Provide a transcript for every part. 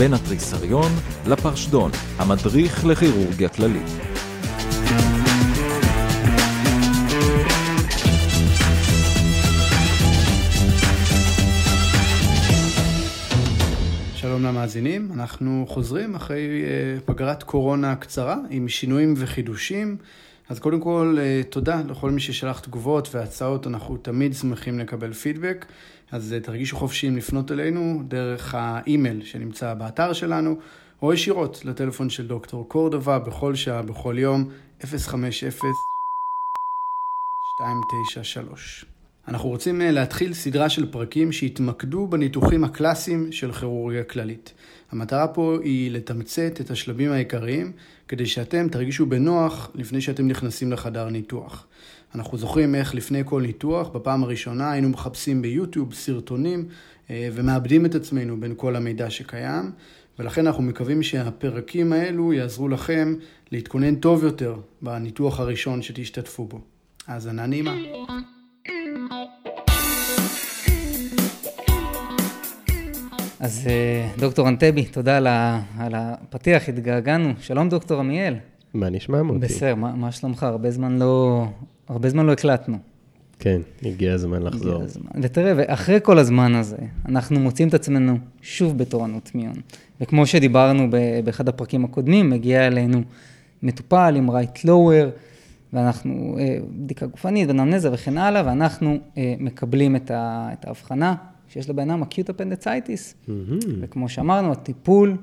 בין התריסריון לפרשדון, המדריך לכירורגיה כללית. שלום למאזינים, אנחנו חוזרים אחרי uh, פגרת קורונה קצרה עם שינויים וחידושים. אז קודם כל, uh, תודה לכל מי ששלח תגובות והצעות, אנחנו תמיד שמחים לקבל פידבק. אז uh, תרגישו חופשיים לפנות אלינו דרך האימייל שנמצא באתר שלנו, או ישירות לטלפון של דוקטור קורדובה בכל שעה, בכל יום, 050-293. אנחנו רוצים אה, להתחיל סדרה של פרקים שהתמקדו בניתוחים הקלאסיים של כירורגיה כללית. המטרה פה היא לתמצת את השלבים העיקריים, כדי שאתם תרגישו בנוח לפני שאתם נכנסים לחדר ניתוח. אנחנו זוכרים איך לפני כל ניתוח, בפעם הראשונה היינו מחפשים ביוטיוב סרטונים אה, ומאבדים את עצמנו בין כל המידע שקיים, ולכן אנחנו מקווים שהפרקים האלו יעזרו לכם להתכונן טוב יותר בניתוח הראשון שתשתתפו בו. האזנה נעימה. אז אה, דוקטור אנטבי, תודה על, ה, על הפתיח, התגעגענו. שלום דוקטור עמיאל. מה נשמע מוטי? בסדר, מה, מה שלומך? הרבה זמן לא, הרבה זמן לא הקלטנו. כן, הגיע הזמן לחזור. הגיע הזמן. ותראה, ואחרי כל הזמן הזה, אנחנו מוצאים את עצמנו שוב בתורנות מיון. וכמו שדיברנו באחד הפרקים הקודמים, מגיע אלינו מטופל עם רייט לואוור, ואנחנו, אה, בדיקה גופנית, ונמנזה וכן הלאה, ואנחנו אה, מקבלים את ההבחנה שיש לבן אדם אקיוט אפנדצייטיס. Mm-hmm. וכמו שאמרנו, הטיפול,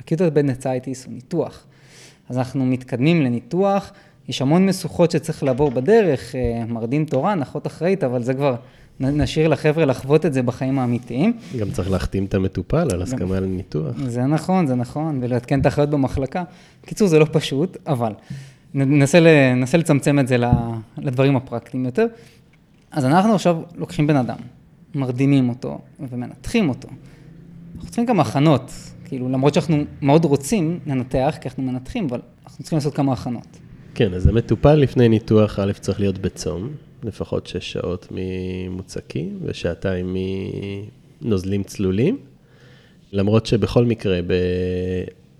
אקיוט אפנדצייטיס הוא ניתוח. אז אנחנו מתקדמים לניתוח, יש המון משוכות שצריך לעבור בדרך, אה, מרדים תורן, אחות אחראית, אבל זה כבר, נשאיר לחבר'ה לחוות את זה בחיים האמיתיים. גם צריך להחתים את המטופל על הסכמה לניתוח. זה נכון, זה נכון, ולעדכן את האחריות במחלקה. בקיצור, זה לא פשוט, אבל ננסה, ננסה לצמצם את זה לדברים הפרקטיים יותר. אז אנחנו עכשיו לוקחים בן אדם, מרדימים אותו ומנתחים אותו. אנחנו צריכים גם הכנות, כאילו, למרות שאנחנו מאוד רוצים לנתח, כי אנחנו מנתחים, אבל אנחנו צריכים לעשות כמה הכנות. כן, אז המטופל לפני ניתוח א' צריך להיות בצום, לפחות שש שעות ממוצקים ושעתיים מנוזלים צלולים, למרות שבכל מקרה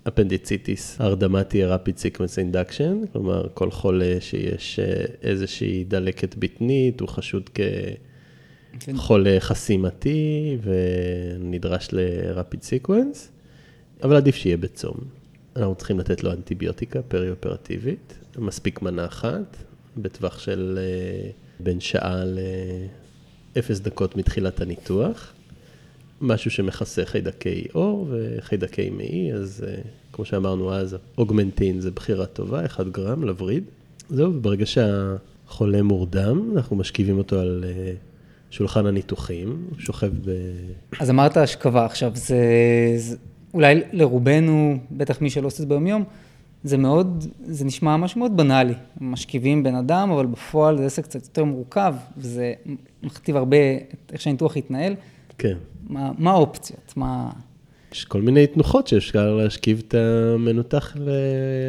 באפנדיציטיס הרדמה תהיה rapid sequence induction, כלומר כל חולה שיש אה, איזושהי דלקת בטנית הוא חשוד כ... כן. חסימתי ונדרש ל-rapid sequence, אבל עדיף שיהיה בצום. אנחנו צריכים לתת לו אנטיביוטיקה פרי-אופרטיבית, מספיק מנה אחת, בטווח של אה, בין שעה לאפס דקות מתחילת הניתוח. משהו שמכסה חיידקי עור וחיידקי מעי, אז אה, כמו שאמרנו אז, אוגמנטין זה בחירה טובה, 1 גרם לווריד. זהו, וברגע שהחולה מורדם, אנחנו משכיבים אותו על אה, שולחן הניתוחים, הוא שוכב ב... אז אמרת השכבה עכשיו, זה, זה אולי לרובנו, בטח מי שלא עושה את זה ביום-יום, זה מאוד, זה נשמע משהו מאוד בנאלי. משכיבים בן אדם, אבל בפועל זה עסק קצת יותר מורכב, וזה מכתיב הרבה את איך שהניתוח יתנהל. כן. מה, מה האופציות? מה... יש כל מיני תנוחות שאפשר להשכיב את המנותח ל...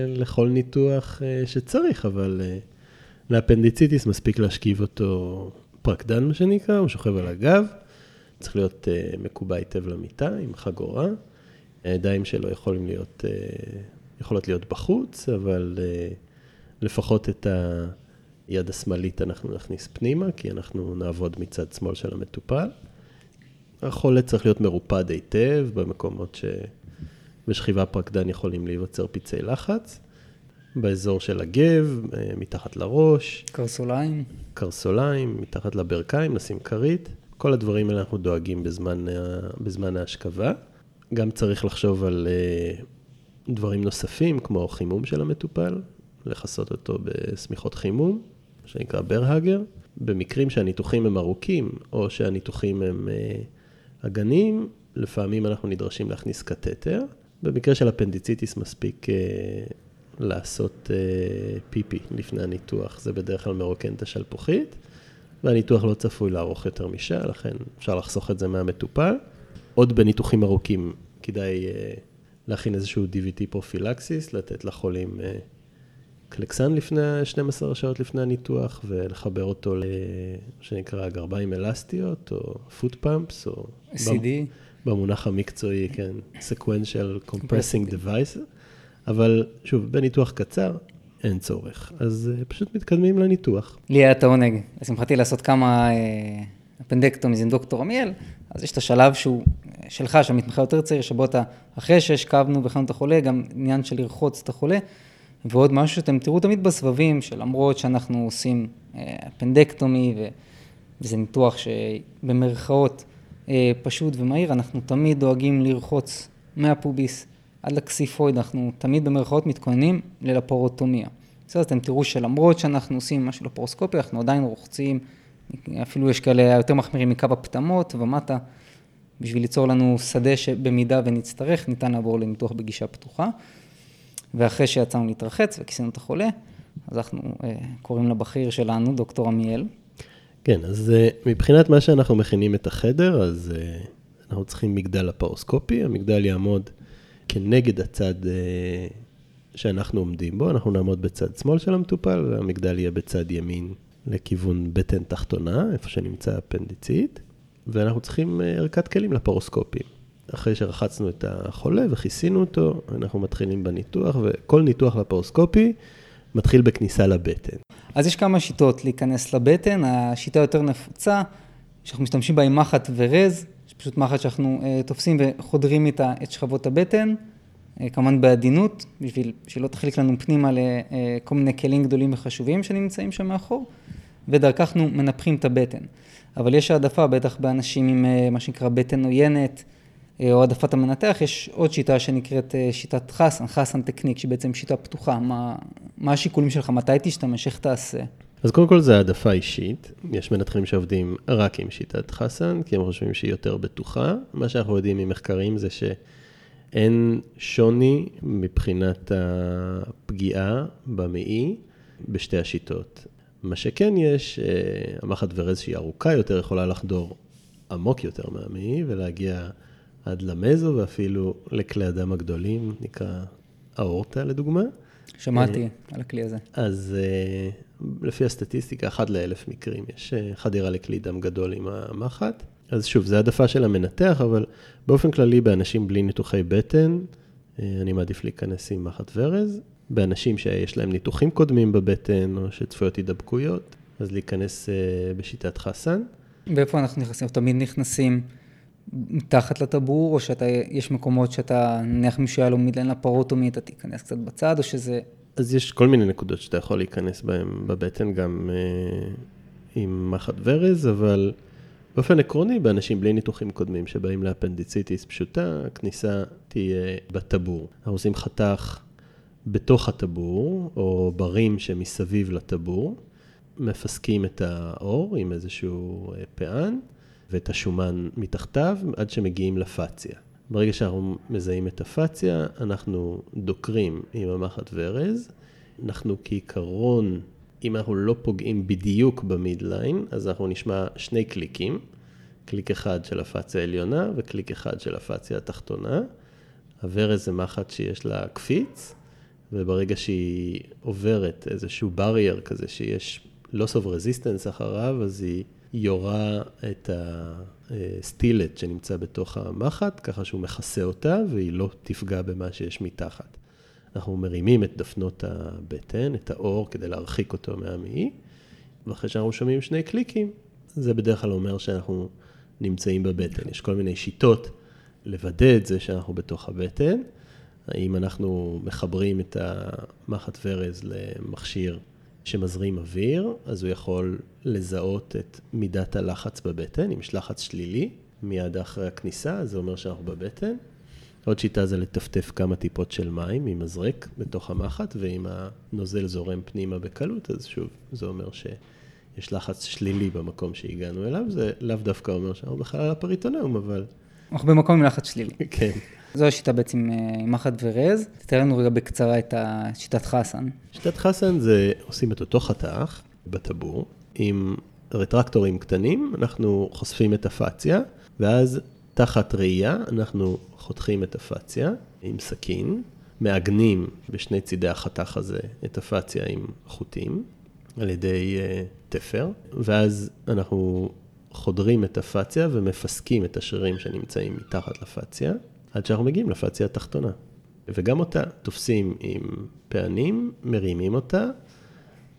לכל ניתוח אה, שצריך, אבל אה, לאפנדיציטיס מספיק להשכיב אותו פרקדן, מה שנקרא, הוא שוכב על הגב, צריך להיות uh, מקובע היטב למיטה עם חגורה. הידיים שלו יכולים להיות, יכולות להיות בחוץ, אבל uh, לפחות את היד השמאלית אנחנו נכניס פנימה, כי אנחנו נעבוד מצד שמאל של המטופל. החולה צריך להיות מרופד היטב במקומות שבשכיבה פרקדן יכולים להיווצר פצעי לחץ. באזור של הגב, מתחת לראש. קרסוליים. קרסוליים, מתחת לברכיים, נשים כרית. כל הדברים האלה אנחנו דואגים בזמן, בזמן ההשכבה. גם צריך לחשוב על uh, דברים נוספים, כמו חימום של המטופל, לכסות אותו בשמיכות חימום, שנקרא ברהגר. במקרים שהניתוחים הם ארוכים, או שהניתוחים הם uh, אגנים, לפעמים אנחנו נדרשים להכניס קתטר. במקרה של אפנדיציטיס מספיק uh, לעשות uh, פיפי לפני הניתוח, זה בדרך כלל מרוקן את השלפוחית, והניתוח לא צפוי לארוך יותר משעה, לכן אפשר לחסוך את זה מהמטופל. עוד בניתוחים ארוכים כדאי uh, להכין איזשהו DVT פרופילקסיס, לתת לחולים uh, קלקסן לפני, 12 שעות לפני הניתוח, ולחבר אותו ל... שנקרא גרביים אלסטיות, או פוט פאמפס, או... CD. במונח המקצועי, כן, sequential compressing device, אבל שוב, בניתוח קצר אין צורך, אז אה, פשוט מתקדמים לניתוח. לי היה תעונג, לשמחתי לעשות כמה אה, אפנדקטומיז עם דוקטור עמיאל, אז יש את השלב שהוא אה, שלך, שהמתמחה יותר צעיר, שבו אתה, אחרי שהשכבנו והכנו את החולה, גם עניין של לרחוץ את החולה, ועוד משהו שאתם תראו תמיד בסבבים, שלמרות שאנחנו עושים אפנדקטומי, ו... וזה ניתוח שבמרכאות פשוט ומהיר, אנחנו תמיד דואגים לרחוץ מהפוביס עד לקסיפויד, אנחנו תמיד במרכאות מתכוננים ללפרוטומיה. בסדר, אתם תראו שלמרות שאנחנו עושים משהו לפרוסקופיה, אנחנו עדיין רוחצים, אפילו יש כאלה יותר מחמירים מקו הפטמות ומטה, בשביל ליצור לנו שדה שבמידה ונצטרך, ניתן לעבור לניתוח בגישה פתוחה. ואחרי שיצאנו להתרחץ וכיסינו את החולה, אז אנחנו אה, קוראים לבכיר שלנו, דוקטור עמיאל. כן, אז אה, מבחינת מה שאנחנו מכינים את החדר, אז אה, אנחנו צריכים מגדל לפרוסקופי, המגדל יעמוד כנגד הצד שאנחנו עומדים בו, אנחנו נעמוד בצד שמאל של המטופל, והמגדל יהיה בצד ימין לכיוון בטן תחתונה, איפה שנמצא הפנדיצית, ואנחנו צריכים אה, ערכת כלים לפרוסקופים. אחרי שרחצנו את החולה וכיסינו אותו, אנחנו מתחילים בניתוח, וכל ניתוח לפרוסקופי מתחיל בכניסה לבטן. אז יש כמה שיטות להיכנס לבטן, השיטה היותר נפוצה, שאנחנו משתמשים בה עם מחט ורז, פשוט מחט שאנחנו uh, תופסים וחודרים איתה את שכבות הבטן, uh, כמובן בעדינות, בשביל שלא תחליק לנו פנימה לכל מיני כלים גדולים וחשובים שנמצאים שם מאחור, ודרכך אנחנו מנפחים את הבטן. אבל יש העדפה, בטח באנשים עם uh, מה שנקרא בטן עוינת, uh, או העדפת המנתח, יש עוד שיטה שנקראת uh, שיטת חסן, חסן טקניק, שהיא בעצם שיטה פתוחה. מה, מה השיקולים שלך, מתי תשתמש, איך תעשה? אז קודם כל זה העדפה אישית, יש מנתחים שעובדים רק עם שיטת חסן, כי הם חושבים שהיא יותר בטוחה. מה שאנחנו יודעים ממחקרים זה שאין שוני מבחינת הפגיעה במעי בשתי השיטות. מה שכן יש, אה, המחט ורז שהיא ארוכה יותר יכולה לחדור עמוק יותר מהמעי ולהגיע עד למזו ואפילו לכלי הדם הגדולים, נקרא האורטה לדוגמה. שמעתי אה, על הכלי הזה. אז אה, לפי הסטטיסטיקה, אחד לאלף מקרים יש חדירה לכלי דם גדול עם המחט. אז שוב, זו העדפה של המנתח, אבל באופן כללי באנשים בלי ניתוחי בטן, אני מעדיף להיכנס עם מחט ורז. באנשים שיש להם ניתוחים קודמים בבטן, או שצפויות הידבקויות, אז להיכנס בשיטת חסן. ואיפה אנחנו נכנסים? תמיד נכנסים מתחת לטבור, או שיש מקומות שאתה, נניח מישהו היה לו מידלן לפרוטומי, אתה תיכנס קצת בצד, או שזה... אז יש כל מיני נקודות שאתה יכול להיכנס בהן בבטן, גם אה, עם מחט ורז, אבל באופן עקרוני, באנשים בלי ניתוחים קודמים שבאים לאפנדיציטיס פשוטה, הכניסה תהיה בטבור. אנחנו עושים חתך בתוך הטבור, או ב rim שמסביב לטבור, מפסקים את העור עם איזשהו אה, פיאן. ואת השומן מתחתיו עד שמגיעים ל fascia. ברגע שאנחנו מזהים את ה fascia, אנחנו דוקרים עם המחט ורז. אנחנו כעיקרון, אם אנחנו לא פוגעים בדיוק ב midline, אז אנחנו נשמע שני קליקים, קליק אחד של ה fascia העליונה וקליק אחד של ה fascia התחתונה. הוורז זה מחט שיש לה קפיץ, וברגע שהיא עוברת איזשהו ברייר כזה שיש loss of resistance אחריו, אז היא יורה את הסטילט שנמצא בתוך המחט, ככה שהוא מכסה אותה והיא לא תפגע במה שיש מתחת. אנחנו מרימים את דפנות הבטן, את האור, כדי להרחיק אותו מהמעי, ואחרי שאנחנו שומעים שני קליקים, זה בדרך כלל אומר שאנחנו נמצאים בבטן. יש כל מיני שיטות לוודא את זה שאנחנו בתוך הבטן. האם אנחנו מחברים את המחט ורז למכשיר שמזרים אוויר, אז הוא יכול לזהות את מידת הלחץ בבטן. אם יש לחץ שלילי, מיד אחרי הכניסה, זה אומר שאנחנו בבטן. עוד שיטה זה לטפטף כמה טיפות של מים עם מזרק בתוך המחט, ואם הנוזל זורם פנימה בקלות, אז שוב, זה אומר שיש לחץ שלילי במקום שהגענו אליו. זה לאו דווקא אומר שאנחנו בכלל על הפריטונאום, אבל... אנחנו במקום עם לחץ שלילי. כן. זו השיטה בעצם אה, עם מחט ורז. תתאר לנו רגע בקצרה את שיטת חסן. שיטת חסן זה עושים את אותו חתך בטבור, עם רטרקטורים קטנים, אנחנו חושפים את הפציה, ואז תחת ראייה אנחנו חותכים את הפציה עם סכין, מעגנים בשני צידי החתך הזה את הפציה עם חוטים על ידי uh, תפר, ואז אנחנו חודרים את הפציה ומפסקים את השרירים שנמצאים מתחת לפציה, עד שאנחנו מגיעים לפציה התחתונה. וגם אותה תופסים עם פענים, מרימים אותה,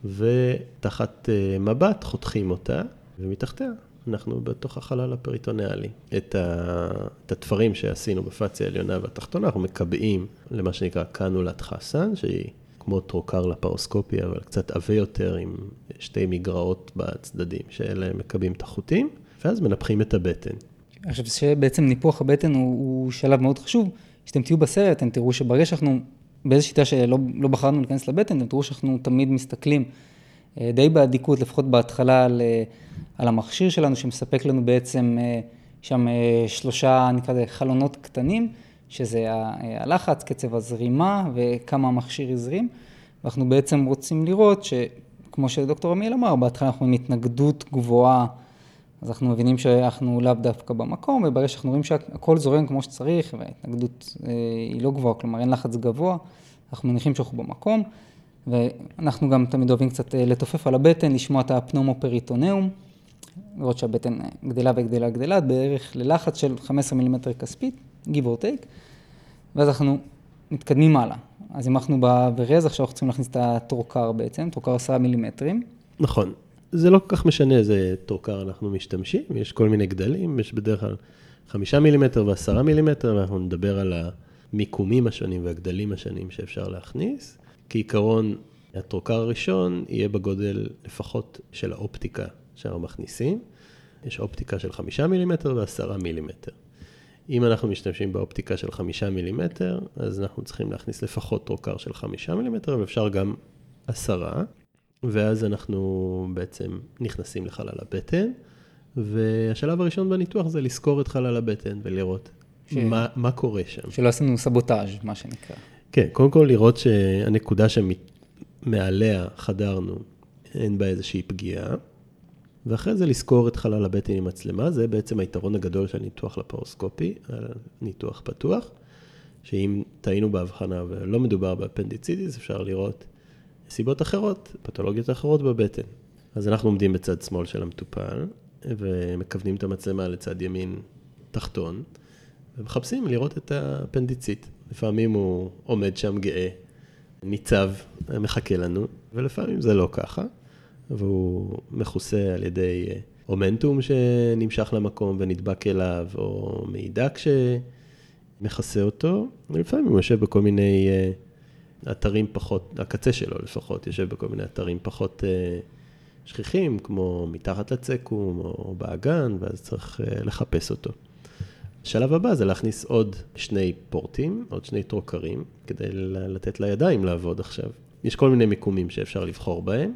ותחת אה, מבט חותכים אותה, ומתחתיה אנחנו בתוך החלל הפריטונאלי. את, ה... את התפרים שעשינו בפציה העליונה והתחתונה, אנחנו מקבעים למה שנקרא קנולת חסן, שהיא כמו טרוקר לפרוסקופיה, אבל קצת עבה יותר, עם שתי מגרעות בצדדים, שאלה מקבעים את החוטים, ואז מנפחים את הבטן. חושב שבעצם ניפוח הבטן הוא, הוא שלב מאוד חשוב. כשאתם תהיו בסרט, אתם תראו שברגע שאנחנו, באיזו שיטה שלא לא בחרנו להיכנס לבטן, אתם תראו שאנחנו תמיד מסתכלים אה, די באדיקות, לפחות בהתחלה, על, אה, על המכשיר שלנו, שמספק לנו בעצם אה, שם שלושה, נקרא לזה, חלונות קטנים, שזה הלחץ, קצב הזרימה וכמה המכשיר הזרים. ואנחנו בעצם רוצים לראות שכמו שדוקטור עמיאל אמר, בהתחלה אנחנו עם התנגדות גבוהה, אז אנחנו מבינים שאנחנו לאו דווקא במקום, וברגע שאנחנו רואים שהכל זורם כמו שצריך, וההתנגדות היא לא גבוהה, כלומר אין לחץ גבוה, אנחנו מניחים שאנחנו במקום. ואנחנו גם תמיד אוהבים קצת אה, לתופף על הבטן, לשמוע את הפנומופריטונאום, לראות שהבטן גדלה וגדלה גדלה, בערך ללחץ של 15 מילימטר כספית, give or take, ואז אנחנו מתקדמים הלאה. אז אם אנחנו בוורז, עכשיו אנחנו צריכים להכניס את הטרוקר בעצם, טרוקר 10 מילימטרים. נכון. זה לא כל כך משנה איזה טרוקר אנחנו משתמשים, יש כל מיני גדלים, יש בדרך כלל 5 מילימטר ו-10 מילימטר, ואנחנו נדבר על המיקומים השונים והגדלים השונים שאפשר להכניס. כעיקרון, הטרוקר הראשון יהיה בגודל לפחות של האופטיקה שאנחנו מכניסים. יש אופטיקה של חמישה מילימטר ועשרה מילימטר. אם אנחנו משתמשים באופטיקה של חמישה מילימטר, אז אנחנו צריכים להכניס לפחות טרוקר של חמישה מילימטר, ואפשר גם עשרה, ואז אנחנו בעצם נכנסים לחלל הבטן, והשלב הראשון בניתוח זה לזכור את חלל הבטן ולראות ש... מה, מה קורה שם. שלא עשינו סבוטאז', מה שנקרא. כן, קודם כל לראות שהנקודה שמעליה חדרנו, אין בה איזושהי פגיעה, ואחרי זה לזכור את חלל הבטן עם מצלמה, זה בעצם היתרון הגדול של ניתוח לפרוסקופי, ניתוח פתוח, שאם טעינו בהבחנה ולא מדובר באפנדיציטיס, אפשר לראות סיבות אחרות, פתולוגיות אחרות בבטן. אז אנחנו עומדים בצד שמאל של המטופל, ומכוונים את המצלמה לצד ימין תחתון, ומחפשים לראות את האפנדיצית. לפעמים הוא עומד שם גאה, ניצב, מחכה לנו, ולפעמים זה לא ככה, והוא מכוסה על ידי אה, אומנטום שנמשך למקום ונדבק אליו, או מידע שמכסה אותו, ולפעמים הוא יושב בכל מיני אה, אתרים פחות, הקצה שלו לפחות, יושב בכל מיני אתרים פחות אה, שכיחים, כמו מתחת לצקום או באגן, ואז צריך לחפש אותו. השלב הבא זה להכניס עוד שני פורטים, עוד שני טרוקרים, כדי לתת לידיים לעבוד עכשיו. יש כל מיני מיקומים שאפשר לבחור בהם.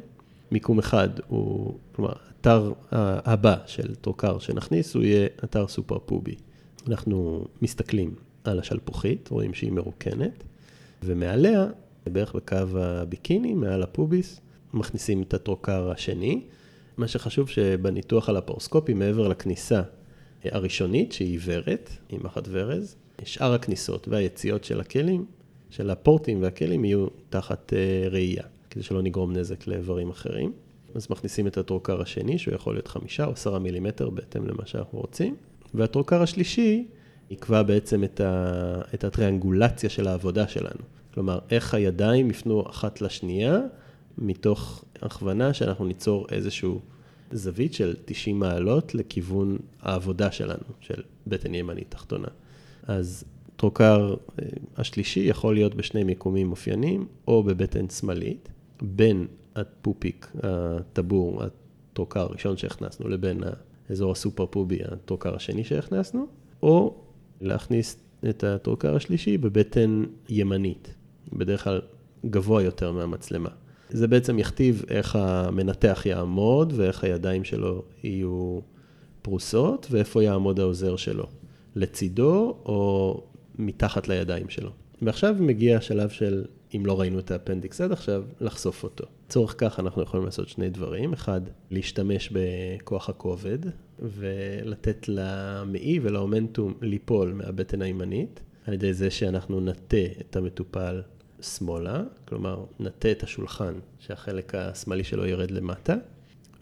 מיקום אחד הוא, כלומר, אתר הבא של טרוקר שנכניס, הוא יהיה אתר סופר פובי. אנחנו מסתכלים על השלפוחית, רואים שהיא מרוקנת, ומעליה, בערך בקו הביקיני, מעל הפוביס, מכניסים את הטרוקר השני. מה שחשוב שבניתוח על הפורסקופי, מעבר לכניסה הראשונית, שהיא עיוורת, עם מחט ורז. שאר הכניסות והיציאות של הכלים, של הפורטים והכלים, יהיו תחת uh, ראייה, כדי שלא נגרום נזק לאיברים אחרים. אז מכניסים את הטרוקר השני, שהוא יכול להיות חמישה או עשרה מילימטר, בהתאם למה שאנחנו רוצים. והטרוקר השלישי יקבע בעצם את, ה, את הטריאנגולציה של העבודה שלנו. כלומר, איך הידיים יפנו אחת לשנייה, מתוך הכוונה שאנחנו ניצור איזשהו זווית של 90 מעלות לכיוון העבודה שלנו, של בטן ימנית תחתונה. אז טרוקר אה, השלישי יכול להיות בשני מיקומים אופייניים, או בבטן שמאלית, בין הפופיק, הטבור, הטרוקר הראשון שהכנסנו, לבין האזור הסופר פובי, הטרוקר השני שהכנסנו, או להכניס את הטרוקר השלישי בבטן ימנית, בדרך כלל גבוה יותר מהמצלמה. זה בעצם יכתיב איך המנתח יעמוד ואיך הידיים שלו יהיו פרוסות ואיפה יעמוד העוזר שלו, לצידו או מתחת לידיים שלו. ועכשיו מגיע השלב של, אם לא ראינו את האפנדיקס עד עכשיו, לחשוף אותו. לצורך כך אנחנו יכולים לעשות שני דברים. אחד, להשתמש בכוח הכובד ולתת למעי ולאומנטום ליפול מהבטן הימנית, על ידי זה שאנחנו נטה את המטופל שמאלה, כלומר נטה את השולחן שהחלק השמאלי שלו ירד למטה,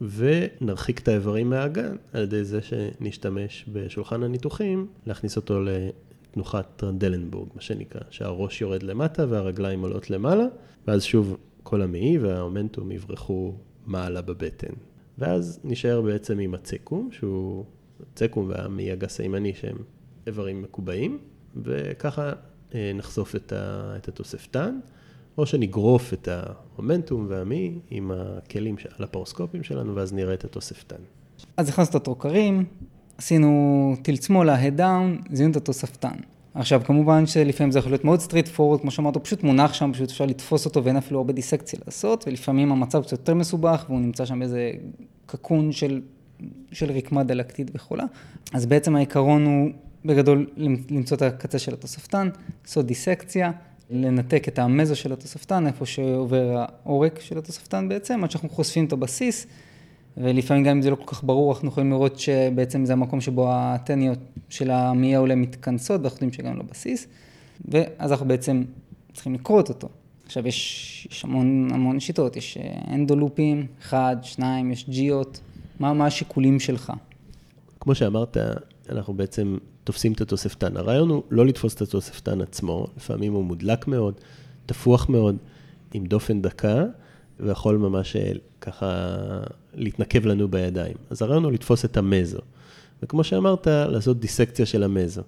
ונרחיק את האיברים מהאגן על ידי זה שנשתמש בשולחן הניתוחים, להכניס אותו לתנוחת טרנדלנבורג, מה שנקרא, שהראש יורד למטה והרגליים עולות למעלה, ואז שוב כל המעי והאומנטום יברחו מעלה בבטן. ואז נשאר בעצם עם הצקום, שהוא צקום והמעי הגס הימני שהם איברים מקובעים, וככה אה, נחשוף את, ה, את התוספתן, או שנגרוף את ה omentum והמעי עם הכלים הלפרוסקופיים שלנו, ואז נראה את התוספתן. אז הכנסנו את הטרוקרים, עשינו tilt שמאלה, head down, זיהינו את התוספתן. עכשיו, כמובן שלפעמים זה יכול להיות מאוד straightforward, כמו שאמרת, הוא פשוט מונח שם, פשוט אפשר לתפוס אותו ואין אפילו הרבה דיסקציה לעשות, ולפעמים המצב קצת יותר מסובך, והוא נמצא שם באיזה cocoon של, של רקמה דלקתית וחולה. אז בעצם העיקרון הוא בגדול למצוא את הקצה של התוספתן, לעשות דיסקציה, לנתק את המזו של התוספתן, איפה שעובר העורק של התוספתן בעצם, עד שאנחנו חושפים את הבסיס, ולפעמים גם אם זה לא כל כך ברור, אנחנו יכולים לראות שבעצם זה המקום שבו הטניות של המעי העולה מתכנסות, ואנחנו יודעים שגם לא בסיס, ואז אנחנו בעצם צריכים לקרות אותו. עכשיו יש, יש המון המון שיטות, יש אנדולופים, אחד, שניים, יש ג'יות, מה, מה השיקולים שלך? כמו שאמרת, אנחנו בעצם תופסים את התוספתן. הרעיון הוא לא לתפוס את התוספתן עצמו, לפעמים הוא מודלק מאוד, תפוח מאוד, עם דופן דקה, ויכול ממש אה, ככה להתנקב לנו בידיים. אז הרעיון הוא לתפוס את ה meso. וכמו שאמרת, לעשות דיסקציה של ה meso.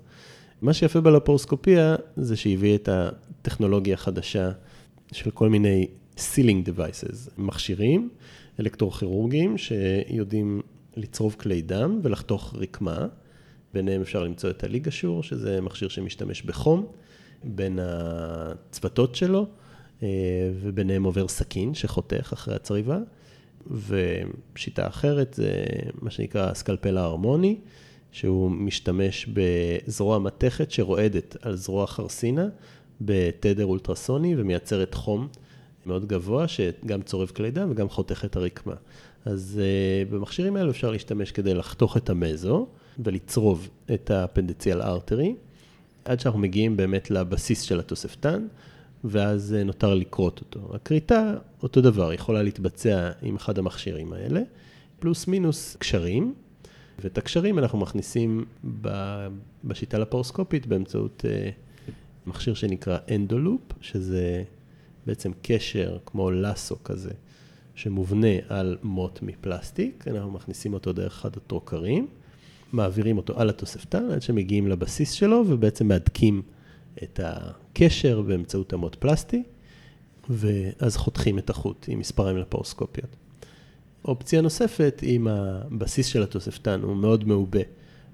מה שיפה בלפרוסקופיה זה שהביא את הטכנולוגיה החדשה של כל מיני sealing devices, מכשירים אלקטרוכירורגיים שיודעים לצרוב כלי דם ולחתוך רקמה. ביניהם אפשר למצוא את הליגשור, שזה מכשיר שמשתמש בחום, בין הצוותות שלו, אה, וביניהם עובר סכין שחותך אחרי הצריבה. ושיטה אחרת זה מה שנקרא הסקלפל ההרמוני, שהוא משתמש בזרוע מתכת שרועדת על זרוע חרסינה בתדר אולטרסוני ומייצרת חום מאוד גבוה, שגם צורב כלי דם וגם חותך את הרקמה. אז uh, במכשירים האלו אפשר להשתמש כדי לחתוך את המזו ולצרוב את האפנדציאל ארטרי, עד שאנחנו מגיעים באמת לבסיס של התוספתן, ואז uh, נותר לכרות אותו. הכריתה, אותו דבר, יכולה להתבצע עם אחד המכשירים האלה, פלוס מינוס קשרים, ואת הקשרים אנחנו מכניסים בשיטה לפרוסקופית באמצעות uh, מכשיר שנקרא אנדולופ, שזה בעצם קשר כמו לסו כזה. שמובנה על מוט מפלסטיק, אנחנו מכניסים אותו דרך אחד הטרוקרים, מעבירים אותו על התוספתן עד שמגיעים לבסיס שלו ובעצם מהדקים את הקשר באמצעות המוט פלסטי, ואז חותכים את החוט עם מספריים לפרוסקופיות. אופציה נוספת, אם הבסיס של התוספתן הוא מאוד מעובה,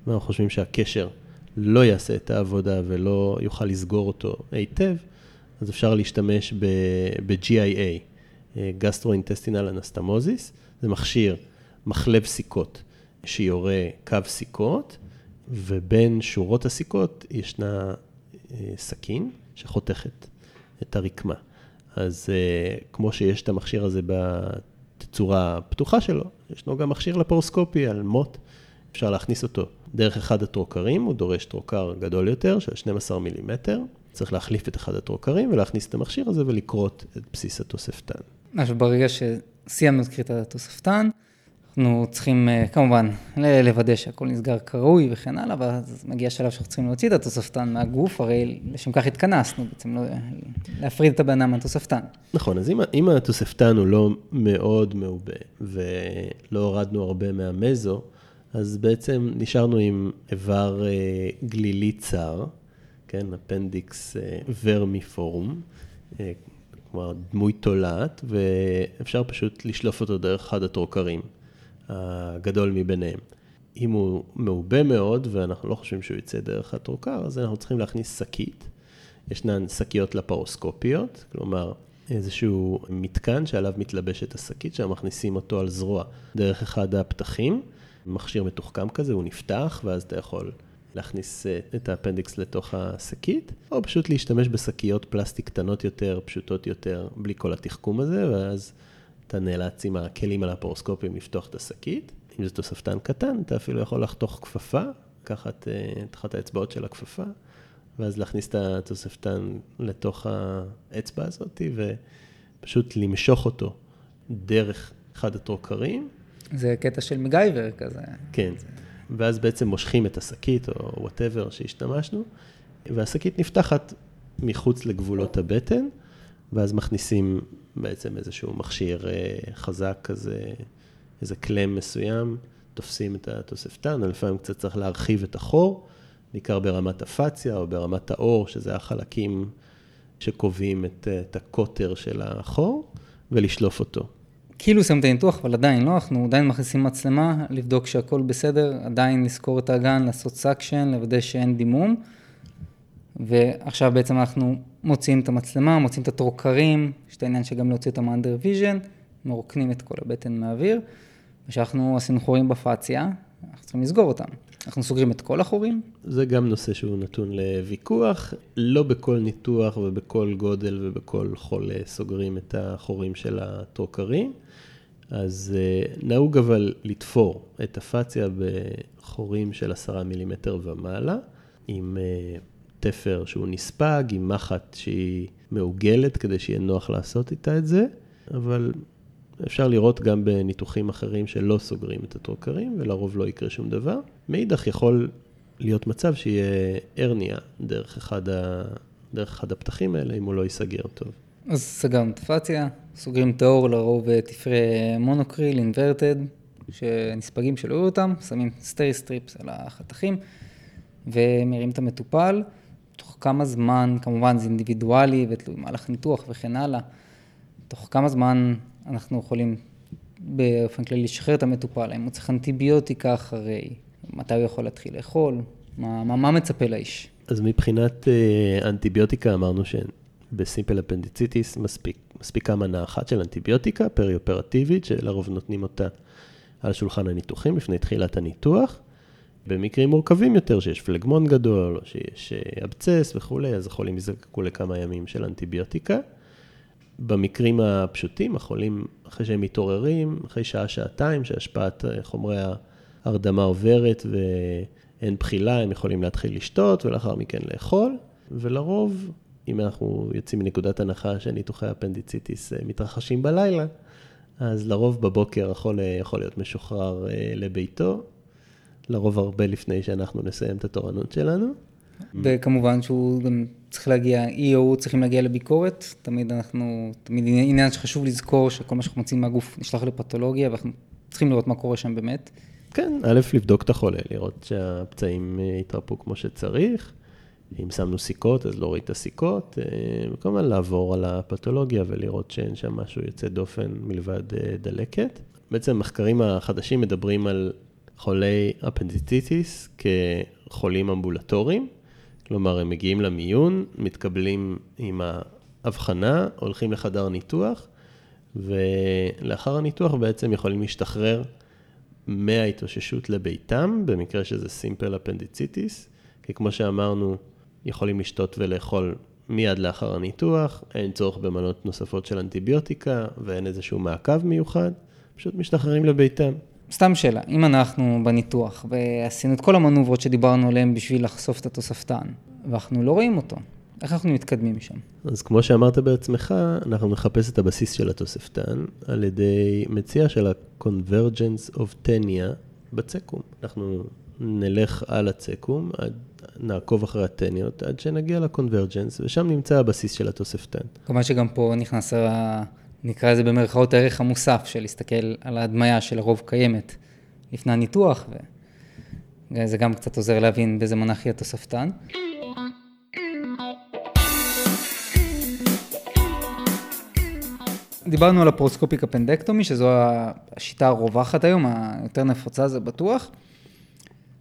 ואנחנו חושבים שהקשר לא יעשה את העבודה ולא יוכל לסגור אותו היטב, אז אפשר להשתמש ב-GIA, גסטרואינטסטינל אנסטמוזיס, זה מכשיר מחלב סיכות שיורה קו סיכות, ובין שורות הסיכות ישנה אה, סכין שחותכת את הרקמה. אז אה, כמו שיש את המכשיר הזה בתצורה הפתוחה שלו, ישנו גם מכשיר לפורוסקופי על מוט, אפשר להכניס אותו דרך אחד הטרוקרים, הוא דורש טרוקר גדול יותר של 12 מילימטר, צריך להחליף את אחד הטרוקרים ולהכניס את המכשיר הזה ולכרות את בסיס התוספתן. אז ברגע שסיימנו את כריתת התוספתן, אנחנו צריכים אה, כמובן לוודא שהכל נסגר כראוי וכן הלאה, ואז מגיע שלב שאנחנו צריכים להוציא את התוספתן מהגוף, הרי לשם כך התכנסנו בעצם, לא, להפריד את אדם מהתוספתן. נכון, אז אם, אם התוספתן הוא לא מאוד מעובה ולא הורדנו הרבה מהמזו, אז בעצם נשארנו עם איבר אה, גלילי צר, כן, אפנדיקס אה, ורמיפורום, כלומר דמוי תולעת, ואפשר פשוט לשלוף אותו דרך אחד הטרוקרים, הגדול מביניהם. אם הוא מעובה מאוד, ואנחנו לא חושבים שהוא יצא דרך הטרוקר, אז אנחנו צריכים להכניס שקית. ישנן שקיות לפרוסקופיות, כלומר איזשהו מתקן שעליו מתלבשת השקית, שם מכניסים אותו על זרוע דרך אחד הפתחים. מכשיר מתוחכם כזה, הוא נפתח, ואז אתה יכול להכניס אה, את האפנדיקס לתוך השקית, או פשוט להשתמש בשקיות פלסטיק קטנות יותר, פשוטות יותר, בלי כל התחכום הזה, ואז אתה נאלץ עם הכלים על הפורוסקופים לפתוח את השקית. אם זה תוספתן קטן, אתה אפילו יכול לחתוך כפפה, לקחת אה, את אחת האצבעות של הכפפה, ואז להכניס את התוספתן לתוך האצבע הזאת, ופשוט למשוך אותו דרך אחד הטרוקרים, זה קטע של מקגייבר כזה. כן. ואז בעצם מושכים את השקית, או whatever שהשתמשנו, והשקית נפתחת מחוץ לגבולות הבטן, ואז מכניסים בעצם איזשהו מכשיר אה, חזק כזה, איזה clamp מסוים, תופסים את התוספתן, לפעמים קצת צריך להרחיב את החור, בעיקר ברמת ה fascia או ברמת העור, שזה החלקים שקובעים את, את הקוטר של החור, ולשלוף אותו. כאילו מסיימים את הניתוח, אבל עדיין לא, אנחנו עדיין מכניסים מצלמה, לבדוק שהכל בסדר, עדיין לסקור את האגן, לעשות suction, לוודא שאין דימום. ועכשיו בעצם אנחנו מוציאים את המצלמה, מוציאים את הטרוקרים, יש את העניין שגם להוציא אותם under vision, מרוקנים את כל הבטן מהאוויר, וכשאנחנו עשינו חורים בפאציה, אנחנו צריכים לסגור אותם. אנחנו סוגרים את כל החורים. זה גם נושא שהוא נתון לוויכוח. לא בכל ניתוח ובכל גודל ובכל חולה סוגרים את החורים של הטרוקרים. אז אה, נהוג אבל לתפור את הפאציה בחורים של עשרה מילימטר ומעלה, עם אה, תפר שהוא נספג, עם מחט שהיא מעוגלת כדי שיהיה נוח לעשות איתה את זה, אבל אפשר לראות גם בניתוחים אחרים שלא סוגרים את הטרוקרים, ולרוב לא יקרה שום דבר. מאידך יכול להיות מצב שיהיה הרניה דרך אחד, ה... דרך אחד הפתחים האלה, אם הוא לא ייסגר טוב. אז סגרנו את ה fascia, סוגרים את העור לרוב תפרי מונוקריל, inverted, שנספגים שלא יראו אותם, שמים Steri-Strips על החתכים, ומרים את המטופל. כמה זמן, כמובן זה אינדיבידואלי ותלוי מהלך ניתוח וכן הלאה, תוך כמה זמן אנחנו יכולים באופן כללי לשחרר את המטופל, האם הוא צריך אנטיביוטיקה אחרי, מתי הוא יכול להתחיל לאכול, מה, מה, מה מצפה לאיש? אז מבחינת אה, אנטיביוטיקה אמרנו שבסימפל אפנדיציטיס מספיק, מספיקה מנה אחת של אנטיביוטיקה פרי-אופרטיבית, שלרוב נותנים אותה על שולחן הניתוחים לפני תחילת הניתוח. במקרים מורכבים יותר, שיש פלגמון גדול, או שיש אה, אבצס וכולי, אז החולים יזקקו לכמה ימים של אנטיביוטיקה. במקרים הפשוטים, החולים, אחרי שהם מתעוררים, אחרי שעה-שעתיים, שהשפעת אה, חומרי ההרדמה עוברת ואין בחילה, הם יכולים להתחיל לשתות ולאחר מכן לאכול, ולרוב, אם אנחנו יוצאים מנקודת הנחה שניתוחי אפנדיציטיס אה, מתרחשים בלילה, אז לרוב בבוקר החולה יכול להיות משוחרר לביתו, לרוב הרבה לפני שאנחנו נסיים את התורנות שלנו. וכמובן שהוא גם צריך להגיע, היא או הוא צריכים להגיע לביקורת, תמיד אנחנו, תמיד עניין שחשוב לזכור שכל מה שאנחנו מוצאים מהגוף נשלח לפתולוגיה, ואנחנו צריכים לראות מה קורה שם באמת. כן, א', לבדוק את החולה, לראות שהפצעים אה, יתרפאו כמו שצריך. אם שמנו סיכות, אז להוריד את הסיכות, אה, וכמובן לעבור על הפתולוגיה ולראות שאין שם משהו יוצא דופן מלבד אה, דלקת. בעצם המחקרים החדשים מדברים על חולי appendicitis כחולים אמבולטוריים, כלומר, הם מגיעים למיון, מתקבלים עם האבחנה, הולכים לחדר ניתוח, ולאחר הניתוח בעצם יכולים להשתחרר מההתאוששות לביתם, במקרה שזה simple appendicitis, כי כמו שאמרנו, יכולים לשתות ולאכול מיד לאחר הניתוח, אין צורך במנות נוספות של אנטיביוטיקה ואין איזשהו מעקב מיוחד, פשוט משתחררים לביתם. סתם שאלה, אם אנחנו בניתוח ועשינו את כל המנוברות שדיברנו עליהן בשביל לחשוף את התוספתן, ואנחנו לא רואים אותו, איך אנחנו מתקדמים משם? אז כמו שאמרת בעצמך, אנחנו נחפש את הבסיס של התוספתן על ידי מציאה של ה-convergence of tenia בצקום. אנחנו נלך על הצקום, עד, נעקוב אחרי הטניות עד שנגיע לקונברג'נס, ושם נמצא הבסיס של התוספתן. כמובן שגם פה נכנס ה... נקרא לזה במרכאות הערך המוסף של להסתכל על ההדמיה שלרוב קיימת לפני הניתוח, וזה גם קצת עוזר להבין באיזה מונח יהיה תוספתן. דיברנו על הפרוסקופיק אפנדקטומי, שזו השיטה הרווחת היום, היותר נפוצה זה בטוח,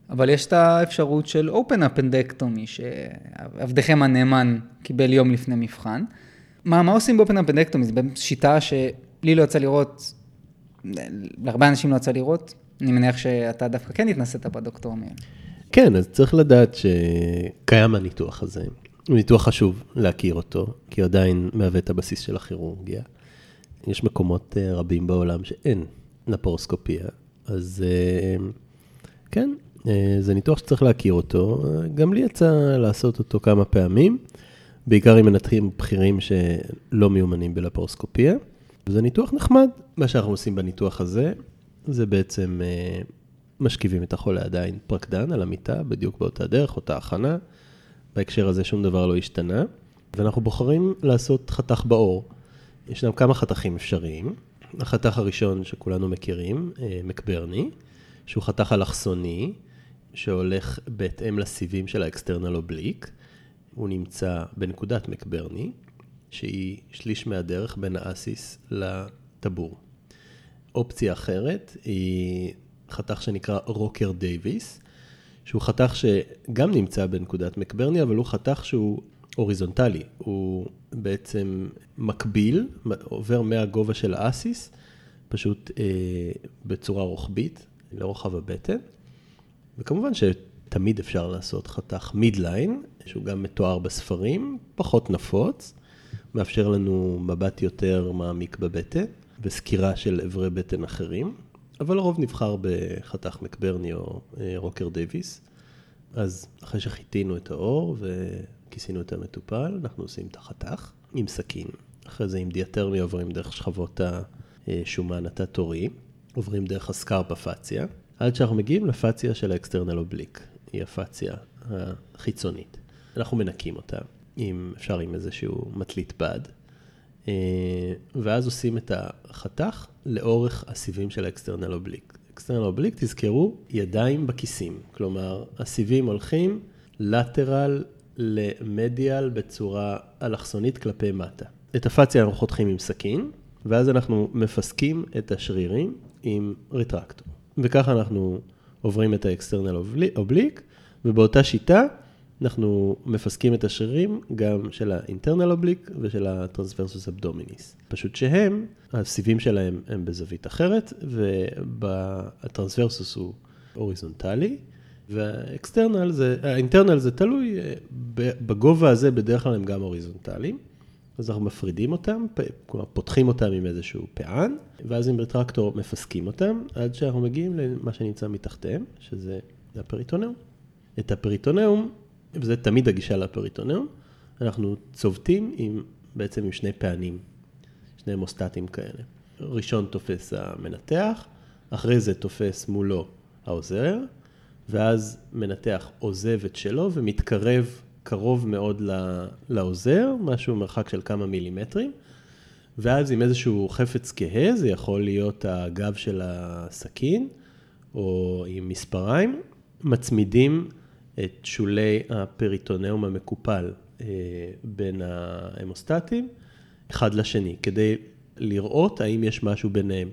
אבל יש את האפשרות של אופן אפנדקטומי, שעבדכם הנאמן קיבל יום לפני מבחן. מה, מה עושים באופן אפנדקטומי? זו שיטה שלי לא יצא לראות, להרבה אנשים לא יצא לראות. אני מניח שאתה דווקא כן התנסית בדוקטור מאיר. כן, אז צריך לדעת שקיים הניתוח הזה. הוא ניתוח חשוב להכיר אותו, כי הוא עדיין מהווה את הבסיס של הכירורגיה. יש מקומות אה, רבים בעולם שאין לפרוסקופיה, אז אה, כן, אה, זה ניתוח שצריך להכיר אותו. גם לי יצא לעשות אותו כמה פעמים. בעיקר עם מנתחים בכירים שלא מיומנים בלפרוסקופיה. זה ניתוח נחמד. מה שאנחנו עושים בניתוח הזה, זה בעצם אה, משכיבים את החולה עדיין פרקדן על המיטה, בדיוק באותה דרך, אותה הכנה. בהקשר הזה שום דבר לא השתנה, ואנחנו בוחרים לעשות חתך בעור. ישנם כמה חתכים אפשריים. החתך הראשון שכולנו מכירים, אה, מקברני, שהוא חתך אלכסוני, שהולך בהתאם לסיבים של ה external oblique. הוא נמצא בנקודת מקברני, שהיא שליש מהדרך בין ה ASIS לטבור. אופציה אחרת היא חתך שנקרא רוקי דייוויס, שהוא חתך שגם נמצא בנקודת מקברני, אבל הוא חתך שהוא הוריזונטלי. הוא בעצם מקביל, עובר מהגובה של ה ASIS, פשוט אה, בצורה רוחבית, לרוחב הבטן. וכמובן שתמיד אפשר לעשות חתך מידליין, שהוא גם מתואר בספרים, פחות נפוץ, מאפשר לנו מבט יותר מעמיק בבטן, וסקירה של אברי בטן אחרים. אבל לרוב נבחר בחתך מקברני או אה, רוקר דייוויס. אז אחרי שחיטינו את האור וכיסינו את המטופל, אנחנו עושים את החתך עם סכין. אחרי זה עם דיאטרמי עוברים דרך שכבות השומן התת-עורי, עוברים דרך הסקרפה פציה, עד שאנחנו מגיעים לפציה של ה external oblique, היא הפציה החיצונית. אנחנו מנקים אותה, אם אפשר עם איזשהו מטלית בד. אה, ואז עושים את החתך לאורך הסיבים של ה external oblique. External oblique, תזכרו, ידיים בכיסים. כלומר, הסיבים הולכים lateral ל medial בצורה אלכסונית כלפי מטה. את הפציה אנחנו חותכים עם סכין, ואז אנחנו מפסקים את השרירים עם retractor. וככה אנחנו עוברים את ה external oblique, ובאותה שיטה אנחנו מפסקים את השרירים גם של ה internal oblique ושל ה transversus abdominis. פשוט שהם, הסיבים שלהם הם בזווית אחרת, וה transversus הוא הוריזונטלי, והאקסטרנל זה, זה תלוי, בגובה הזה בדרך כלל הם גם הוריזונטליים. אז אנחנו מפרידים אותם, כלומר פותחים אותם עם איזשהו פען, ואז עם רטרקטור מפסקים אותם, עד שאנחנו מגיעים למה שנמצא מתחתיהם, שזה הפריטונאום. את הפריטונאום וזה תמיד הגישה לפריטונאום, אנחנו צובטים עם, בעצם עם שני פענים, שני מוסטטים כאלה. ראשון תופס המנתח, אחרי זה תופס מולו העוזר, ואז מנתח עוזב את שלו ומתקרב קרוב מאוד לעוזר, משהו מרחק של כמה מילימטרים, ואז עם איזשהו חפץ כהה, זה יכול להיות הגב של הסכין, או עם מספריים, מצמידים את שולי הפריטונאום המקופל אה, בין ההמוסטטים, אחד לשני, כדי לראות האם יש משהו ביניהם.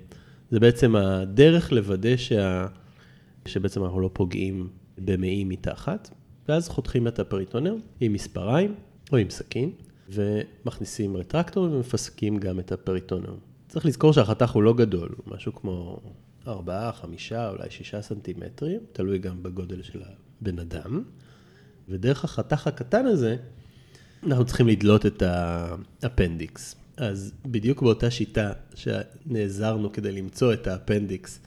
זה בעצם הדרך לוודא שה... שבעצם אנחנו לא פוגעים במעי מתחת, ואז חותכים את הפריטונאום עם מספריים או עם סכין, ומכניסים רטרקטור ומפסקים גם את הפריטונאום. צריך לזכור שהחתך הוא לא גדול, הוא משהו כמו 4, 5, אולי 6 סנטימטרים, תלוי גם בגודל של בן אדם, ודרך החתך הקטן הזה, אנחנו צריכים לדלות את האפנדיקס. אז בדיוק באותה שיטה שנעזרנו כדי למצוא את האפנדיקס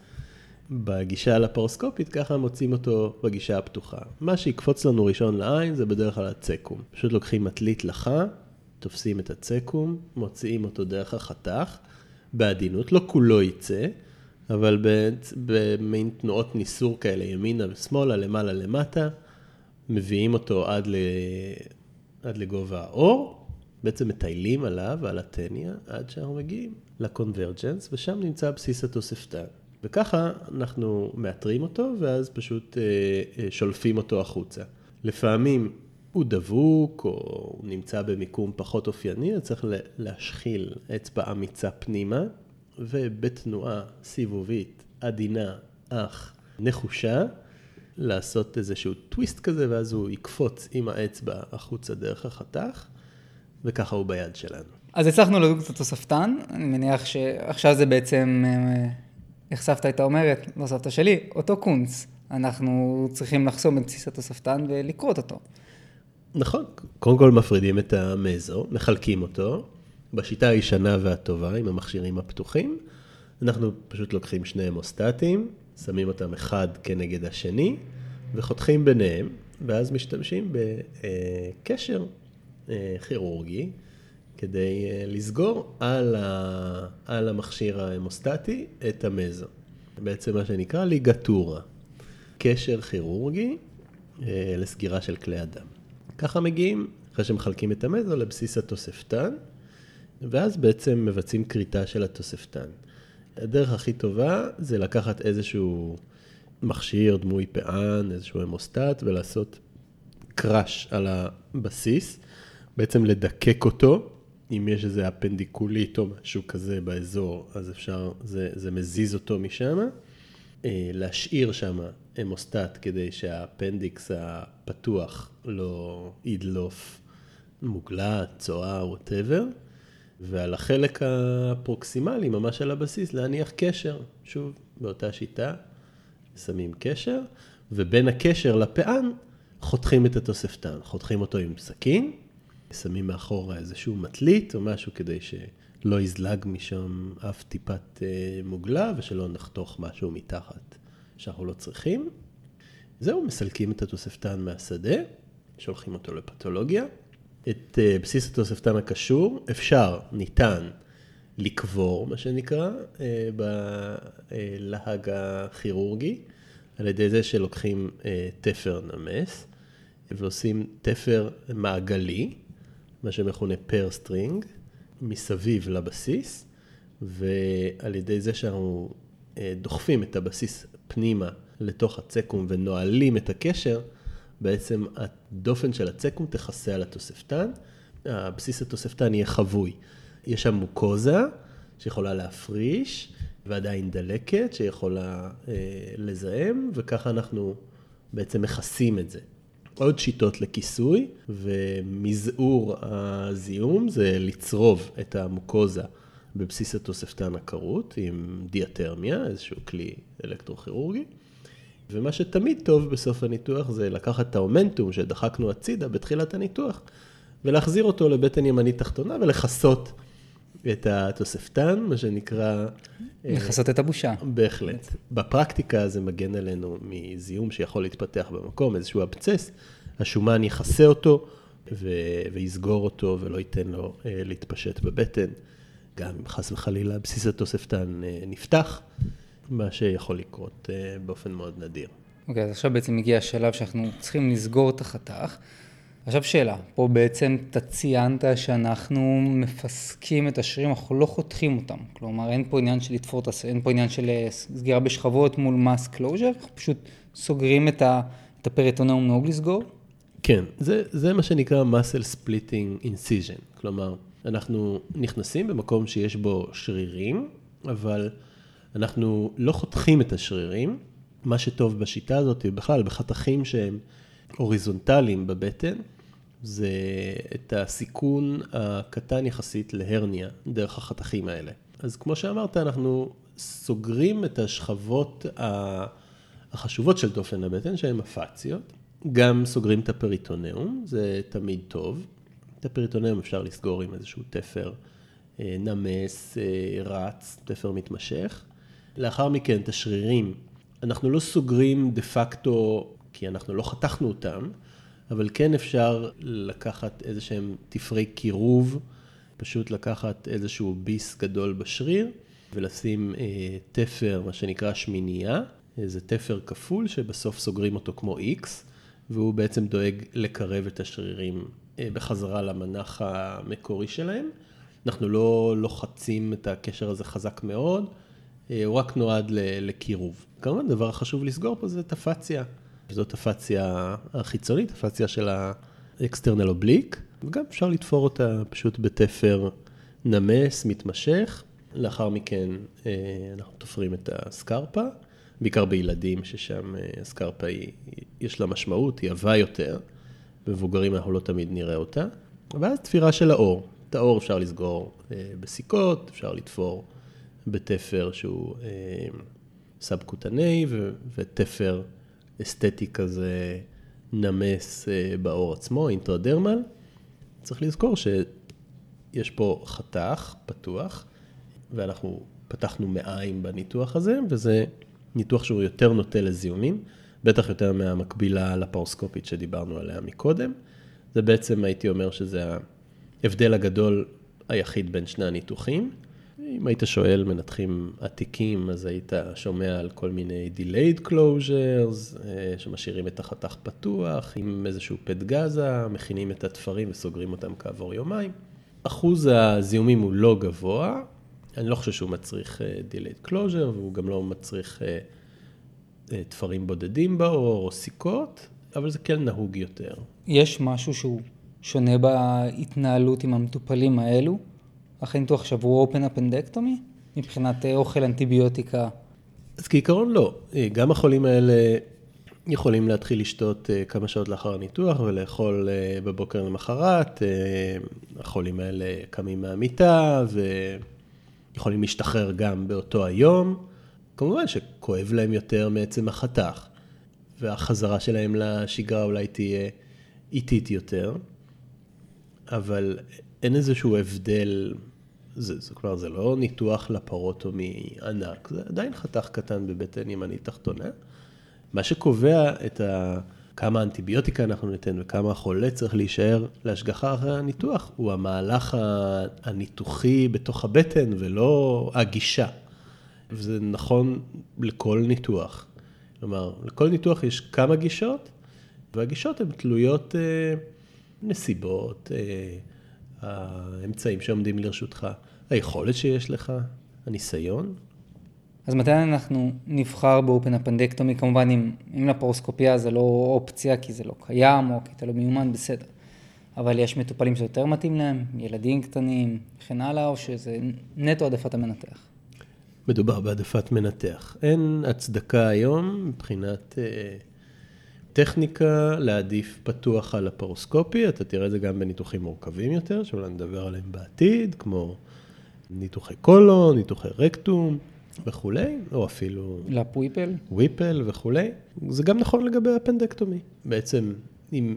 בגישה הלפרוסקופית, ככה מוצאים אותו בגישה הפתוחה. מה שיקפוץ לנו ראשון לעין זה בדרך כלל הצקום. פשוט לוקחים מטלית לחה, תופסים את הצקום, מוציאים אותו דרך החתך, בעדינות, לא כולו יצא, אבל במין תנועות ניסור כאלה, ימינה ושמאלה, למעלה למטה, מביאים אותו עד, ל... עד לגובה האור, בעצם מטיילים עליו, על הטניה, עד שאנחנו מגיעים לקונברג'נס, ושם נמצא בסיס התוספתן. וככה אנחנו מאתרים אותו, ואז פשוט אה, אה, שולפים אותו החוצה. לפעמים הוא דבוק, או הוא נמצא במיקום פחות אופייני, אז צריך להשחיל אצבע אמיצה פנימה, ובתנועה סיבובית עדינה, אך נחושה, לעשות איזשהו טוויסט כזה, ואז הוא יקפוץ עם האצבע החוצה דרך החתך, וככה הוא ביד שלנו. אז הצלחנו לדוג את התוספתן, אני מניח שעכשיו זה בעצם, אה, איך סבתא הייתה אומרת, לא סבתא שלי, אותו קונץ. אנחנו צריכים לחסום את בסיס התוספתן ולקרות אותו. נכון, קודם כל מפרידים את המזו, מחלקים אותו, בשיטה הישנה והטובה, עם המכשירים הפתוחים, אנחנו פשוט לוקחים שני המוסטטים, שמים אותם אחד כנגד השני, וחותכים ביניהם, ואז משתמשים בקשר אה, כירורגי, כדי אה, לסגור על, ה... על המכשיר ההמוסטטי את המזו. בעצם מה שנקרא ליגטורה, קשר כירורגי אה, לסגירה של כלי הדם. ככה מגיעים, אחרי שמחלקים את המזו, לבסיס התוספתן, ואז בעצם מבצעים כריתה של התוספתן. הדרך הכי טובה זה לקחת איזשהו מכשיר דמוי פען, איזשהו המוסטט, ולעשות קראש על הבסיס, בעצם לדקק אותו. אם יש איזה אפנדיקולית או משהו כזה באזור, אז אפשר, זה, זה מזיז אותו משם. אה, להשאיר שם hemostat כדי שהאפנדיקס הפתוח לא ידלוף מוגלה, צואה, whatever. ועל החלק הפרוקסימלי, ממש על הבסיס, להניח קשר. שוב, באותה שיטה, שמים קשר, ובין הקשר לפען חותכים את התוספתן. חותכים אותו עם סכין, שמים מאחורה איזשהו מטלית או משהו כדי שלא יזלג משם אף טיפת אה, מוגלה ושלא נחתוך משהו מתחת שאנחנו לא צריכים. זהו, מסלקים את התוספתן מהשדה, שולחים אותו לפתולוגיה. את אה, בסיס התוספתן הקשור אפשר, ניתן, לקבור, מה שנקרא, אה, בלהג הכירורגי, על ידי זה שלוקחים תפר נמס ועושים תפר מעגלי, מה שמכונה purse string, מסביב לבסיס, ועל ידי זה שאנחנו אה, דוחפים את הבסיס פנימה לתוך הצקום ונועלים את הקשר, בעצם הדופן של הצקום תכסה על התוספתן, הבסיס התוספתן יהיה חבוי. יש שם מוקוזה שיכולה להפריש, ועדיין דלקת שיכולה אה, לזהם, וככה אנחנו בעצם מכסים את זה. עוד שיטות לכיסוי, ומזעור הזיהום זה לצרוב את המוקוזה בבסיס התוספתן הכרות עם דיאטרמיה, איזשהו כלי אלקטרוכירורגי. ומה שתמיד טוב בסוף הניתוח זה לקחת את האומנטום שדחקנו הצידה בתחילת הניתוח, ולהחזיר אותו לבטן ימנית תחתונה ולכסות את התוספתן, מה שנקרא... אה, לכסות את הבושה. בהחלט. בפרקטיקה זה מגן עלינו מזיהום שיכול להתפתח במקום, איזשהו אבצס, השומן יכסה אותו ו- ויסגור אותו ולא ייתן לו uh, להתפשט בבטן. גם אם חס וחלילה בסיס התוספתן uh, נפתח, מה שיכול לקרות באופן מאוד נדיר. אוקיי, okay, אז עכשיו בעצם הגיע השלב שאנחנו צריכים לסגור את החתך. עכשיו שאלה, פה בעצם אתה ציינת שאנחנו מפסקים את השרירים, אנחנו לא חותכים אותם. כלומר, אין פה עניין של לתפור את השריר, אין פה עניין של אה, סגירה בשכבות מול mass closure, אנחנו פשוט סוגרים את, ה, את הפריטונאום נהוג לסגור. כן, זה, זה מה שנקרא muscle splitting incision. כלומר, אנחנו נכנסים במקום שיש בו שרירים, אבל אנחנו לא חותכים את השרירים. מה שטוב בשיטה הזאת, בכלל, בחתכים שהם הוריזונטליים בבטן, זה את הסיכון הקטן יחסית להרניה דרך החתכים האלה. אז כמו שאמרת, אנחנו סוגרים את השכבות החשובות של דופן הבטן, שהן הפאציות. גם סוגרים את הפריטונאום, זה תמיד טוב. את הפריטונאום אפשר לסגור עם איזשהו תפר אה, נמס, אה, רץ, תפר מתמשך. לאחר מכן, את השרירים, אנחנו לא סוגרים דה פקטו, כי אנחנו לא חתכנו אותם, אבל כן אפשר לקחת איזה שהם תפרי קירוב, פשוט לקחת איזשהו ביס גדול בשריר ולשים אה, תפר, מה שנקרא שמינייה, איזה תפר כפול שבסוף סוגרים אותו כמו X, והוא בעצם דואג לקרב את השרירים אה, בחזרה למנח המקורי שלהם. אנחנו לא לוחצים את הקשר הזה חזק מאוד, אה, הוא רק נועד לקירוב. כמובן, דבר חשוב לסגור פה זה את הפאציה. זאת הפאציה החיצונית, הפאציה של ה external oblique, וגם אפשר לתפור אותה פשוט בתפר נמס, מתמשך. לאחר מכן אה, אנחנו תופרים את הסקרפה, בעיקר בילדים ששם אה, הסקרפה היא, יש לה משמעות, היא עבה יותר. במבוגרים אנחנו לא תמיד נראה אותה. ואז תפירה של העור. את העור אפשר לסגור אה, בסיכות, אפשר לתפור בתפר שהוא סאב-קוטני ותפר אסתטי כזה נמס אה, בעור עצמו, אינטרדרמל. צריך לזכור שיש פה חתך פתוח, ואנחנו פתחנו מעיים בניתוח הזה, וזה ניתוח שהוא יותר נוטה לזיהומים, בטח יותר מהמקבילה לפרוסקופית שדיברנו עליה מקודם. זה בעצם, הייתי אומר שזה ההבדל הגדול היחיד בין שני הניתוחים. אם היית שואל מנתחים עתיקים, אז היית שומע על כל מיני delayed closures, אה, שמשאירים את החתך פתוח, עם איזשהו פט גזה, מכינים את התפרים וסוגרים אותם כעבור יומיים. אחוז הזיהומים הוא לא גבוה, אני לא חושב שהוא מצריך אה, delayed closure, והוא גם לא מצריך אה, תפרים בודדים באור או סיכות, אבל זה כן נהוג יותר. יש משהו שהוא שונה בהתנהלות עם המטופלים האלו? אחרי ניתוח שעברו אופן אפנדקטומי? מבחינת אה, אוכל אנטיביוטיקה? אז כעיקרון לא. אה, גם החולים האלה יכולים להתחיל לשתות אה, כמה שעות לאחר הניתוח ולאכול בבוקר למחרת. החולים האלה קמים מהמיטה ויכולים להשתחרר גם באותו היום. כמובן שכואב להם יותר מעצם החתך, והחזרה שלהם לשגרה אולי תהיה איטית יותר, אבל אין איזשהו הבדל, זה, זה כלומר, זה לא ניתוח לפרוטומי ענק, זה עדיין חתך קטן בבטן ימנית תחתונה. מה שקובע את ה... כמה אנטיביוטיקה אנחנו ניתן וכמה החולה צריך להישאר להשגחה אחרי הניתוח, הוא המהלך הניתוחי בתוך הבטן ולא הגישה. וזה נכון לכל ניתוח. כלומר, לכל ניתוח יש כמה גישות, והגישות הן תלויות אה, נסיבות, אה, האמצעים שעומדים לרשותך, היכולת שיש לך, הניסיון. אז מתי אנחנו נבחר באופן הפנדקטומי? כמובן, אם, אם לפרוסקופיה זה לא אופציה, כי זה לא קיים, או כי אתה לא מיומן, בסדר. אבל יש מטופלים שיותר מתאים להם, ילדים קטנים, וכן הלאה, או שזה נטו העדפת המנתח? מדובר בהעדפת מנתח. אין הצדקה היום מבחינת אה, טכניקה להעדיף פתוח על הפרוסקופי, אתה תראה את זה גם בניתוחים מורכבים יותר, שאולי נדבר עליהם בעתיד, כמו ניתוחי קולון, ניתוחי רקטום וכולי, או אפילו... לפ וויפל. וויפל וכולי. זה גם נכון לגבי הפנדקטומי. בעצם, אם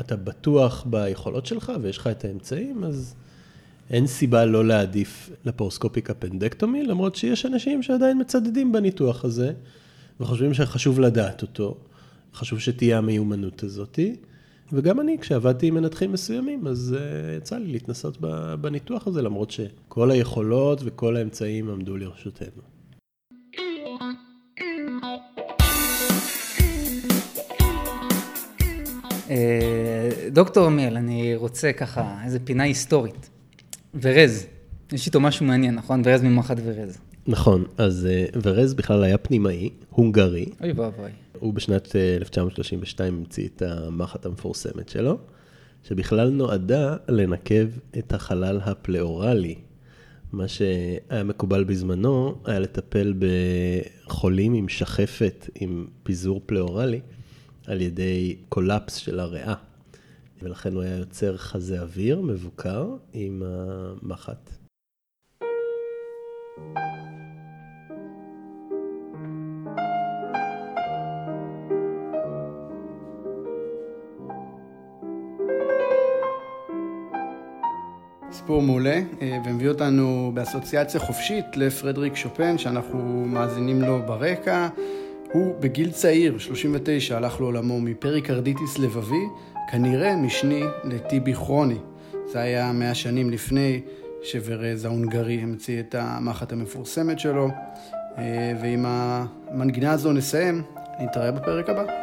אתה בטוח ביכולות שלך ויש לך את האמצעים, אז אין סיבה לא להעדיף לפרוסקופיק הפנדקטומי, למרות שיש אנשים שעדיין מצדדים בניתוח הזה, וחושבים שחשוב לדעת אותו. חשוב שתהיה המיומנות הזאתי. וגם אני, כשעבדתי עם מנתחים מסוימים, אז uh, יצא לי להתנסות בניתוח הזה, למרות שכל היכולות וכל האמצעים עמדו לרשותנו. אה, דוקטור עמיאל, אני רוצה ככה איזה פינה היסטורית. ורז, יש איתו משהו מעניין, נכון? ורז ממחט ורז. נכון, אז אה, ורז בכלל היה פנימאי, הונגרי. אוי ואבוי. הוא בשנת 1932 אה, המציא את המחט המפורסמת שלו, שבכלל נועדה לנקב את החלל הפלאורלי. מה שהיה מקובל בזמנו היה לטפל בחולים עם שחפת, עם פיזור פלאורלי, על ידי קולפס של הריאה. ולכן הוא היה יוצר חזה אוויר מבוקר עם המחט. סיפור מעולה, אה, ומביא אותנו באסוציאציה חופשית לפרדריק שופן, שאנחנו מאזינים לו ברקע. הוא בגיל צעיר, 39, הלך לעולמו מפריקרדיטיס לבבי, כנראה משני לטיבי כרוני. זה היה מאה שנים לפני שוורז ההונגרי המציא את המחט המפורסמת שלו. אה, ועם המנגינה הזו נסיים, נתראה בפרק הבא.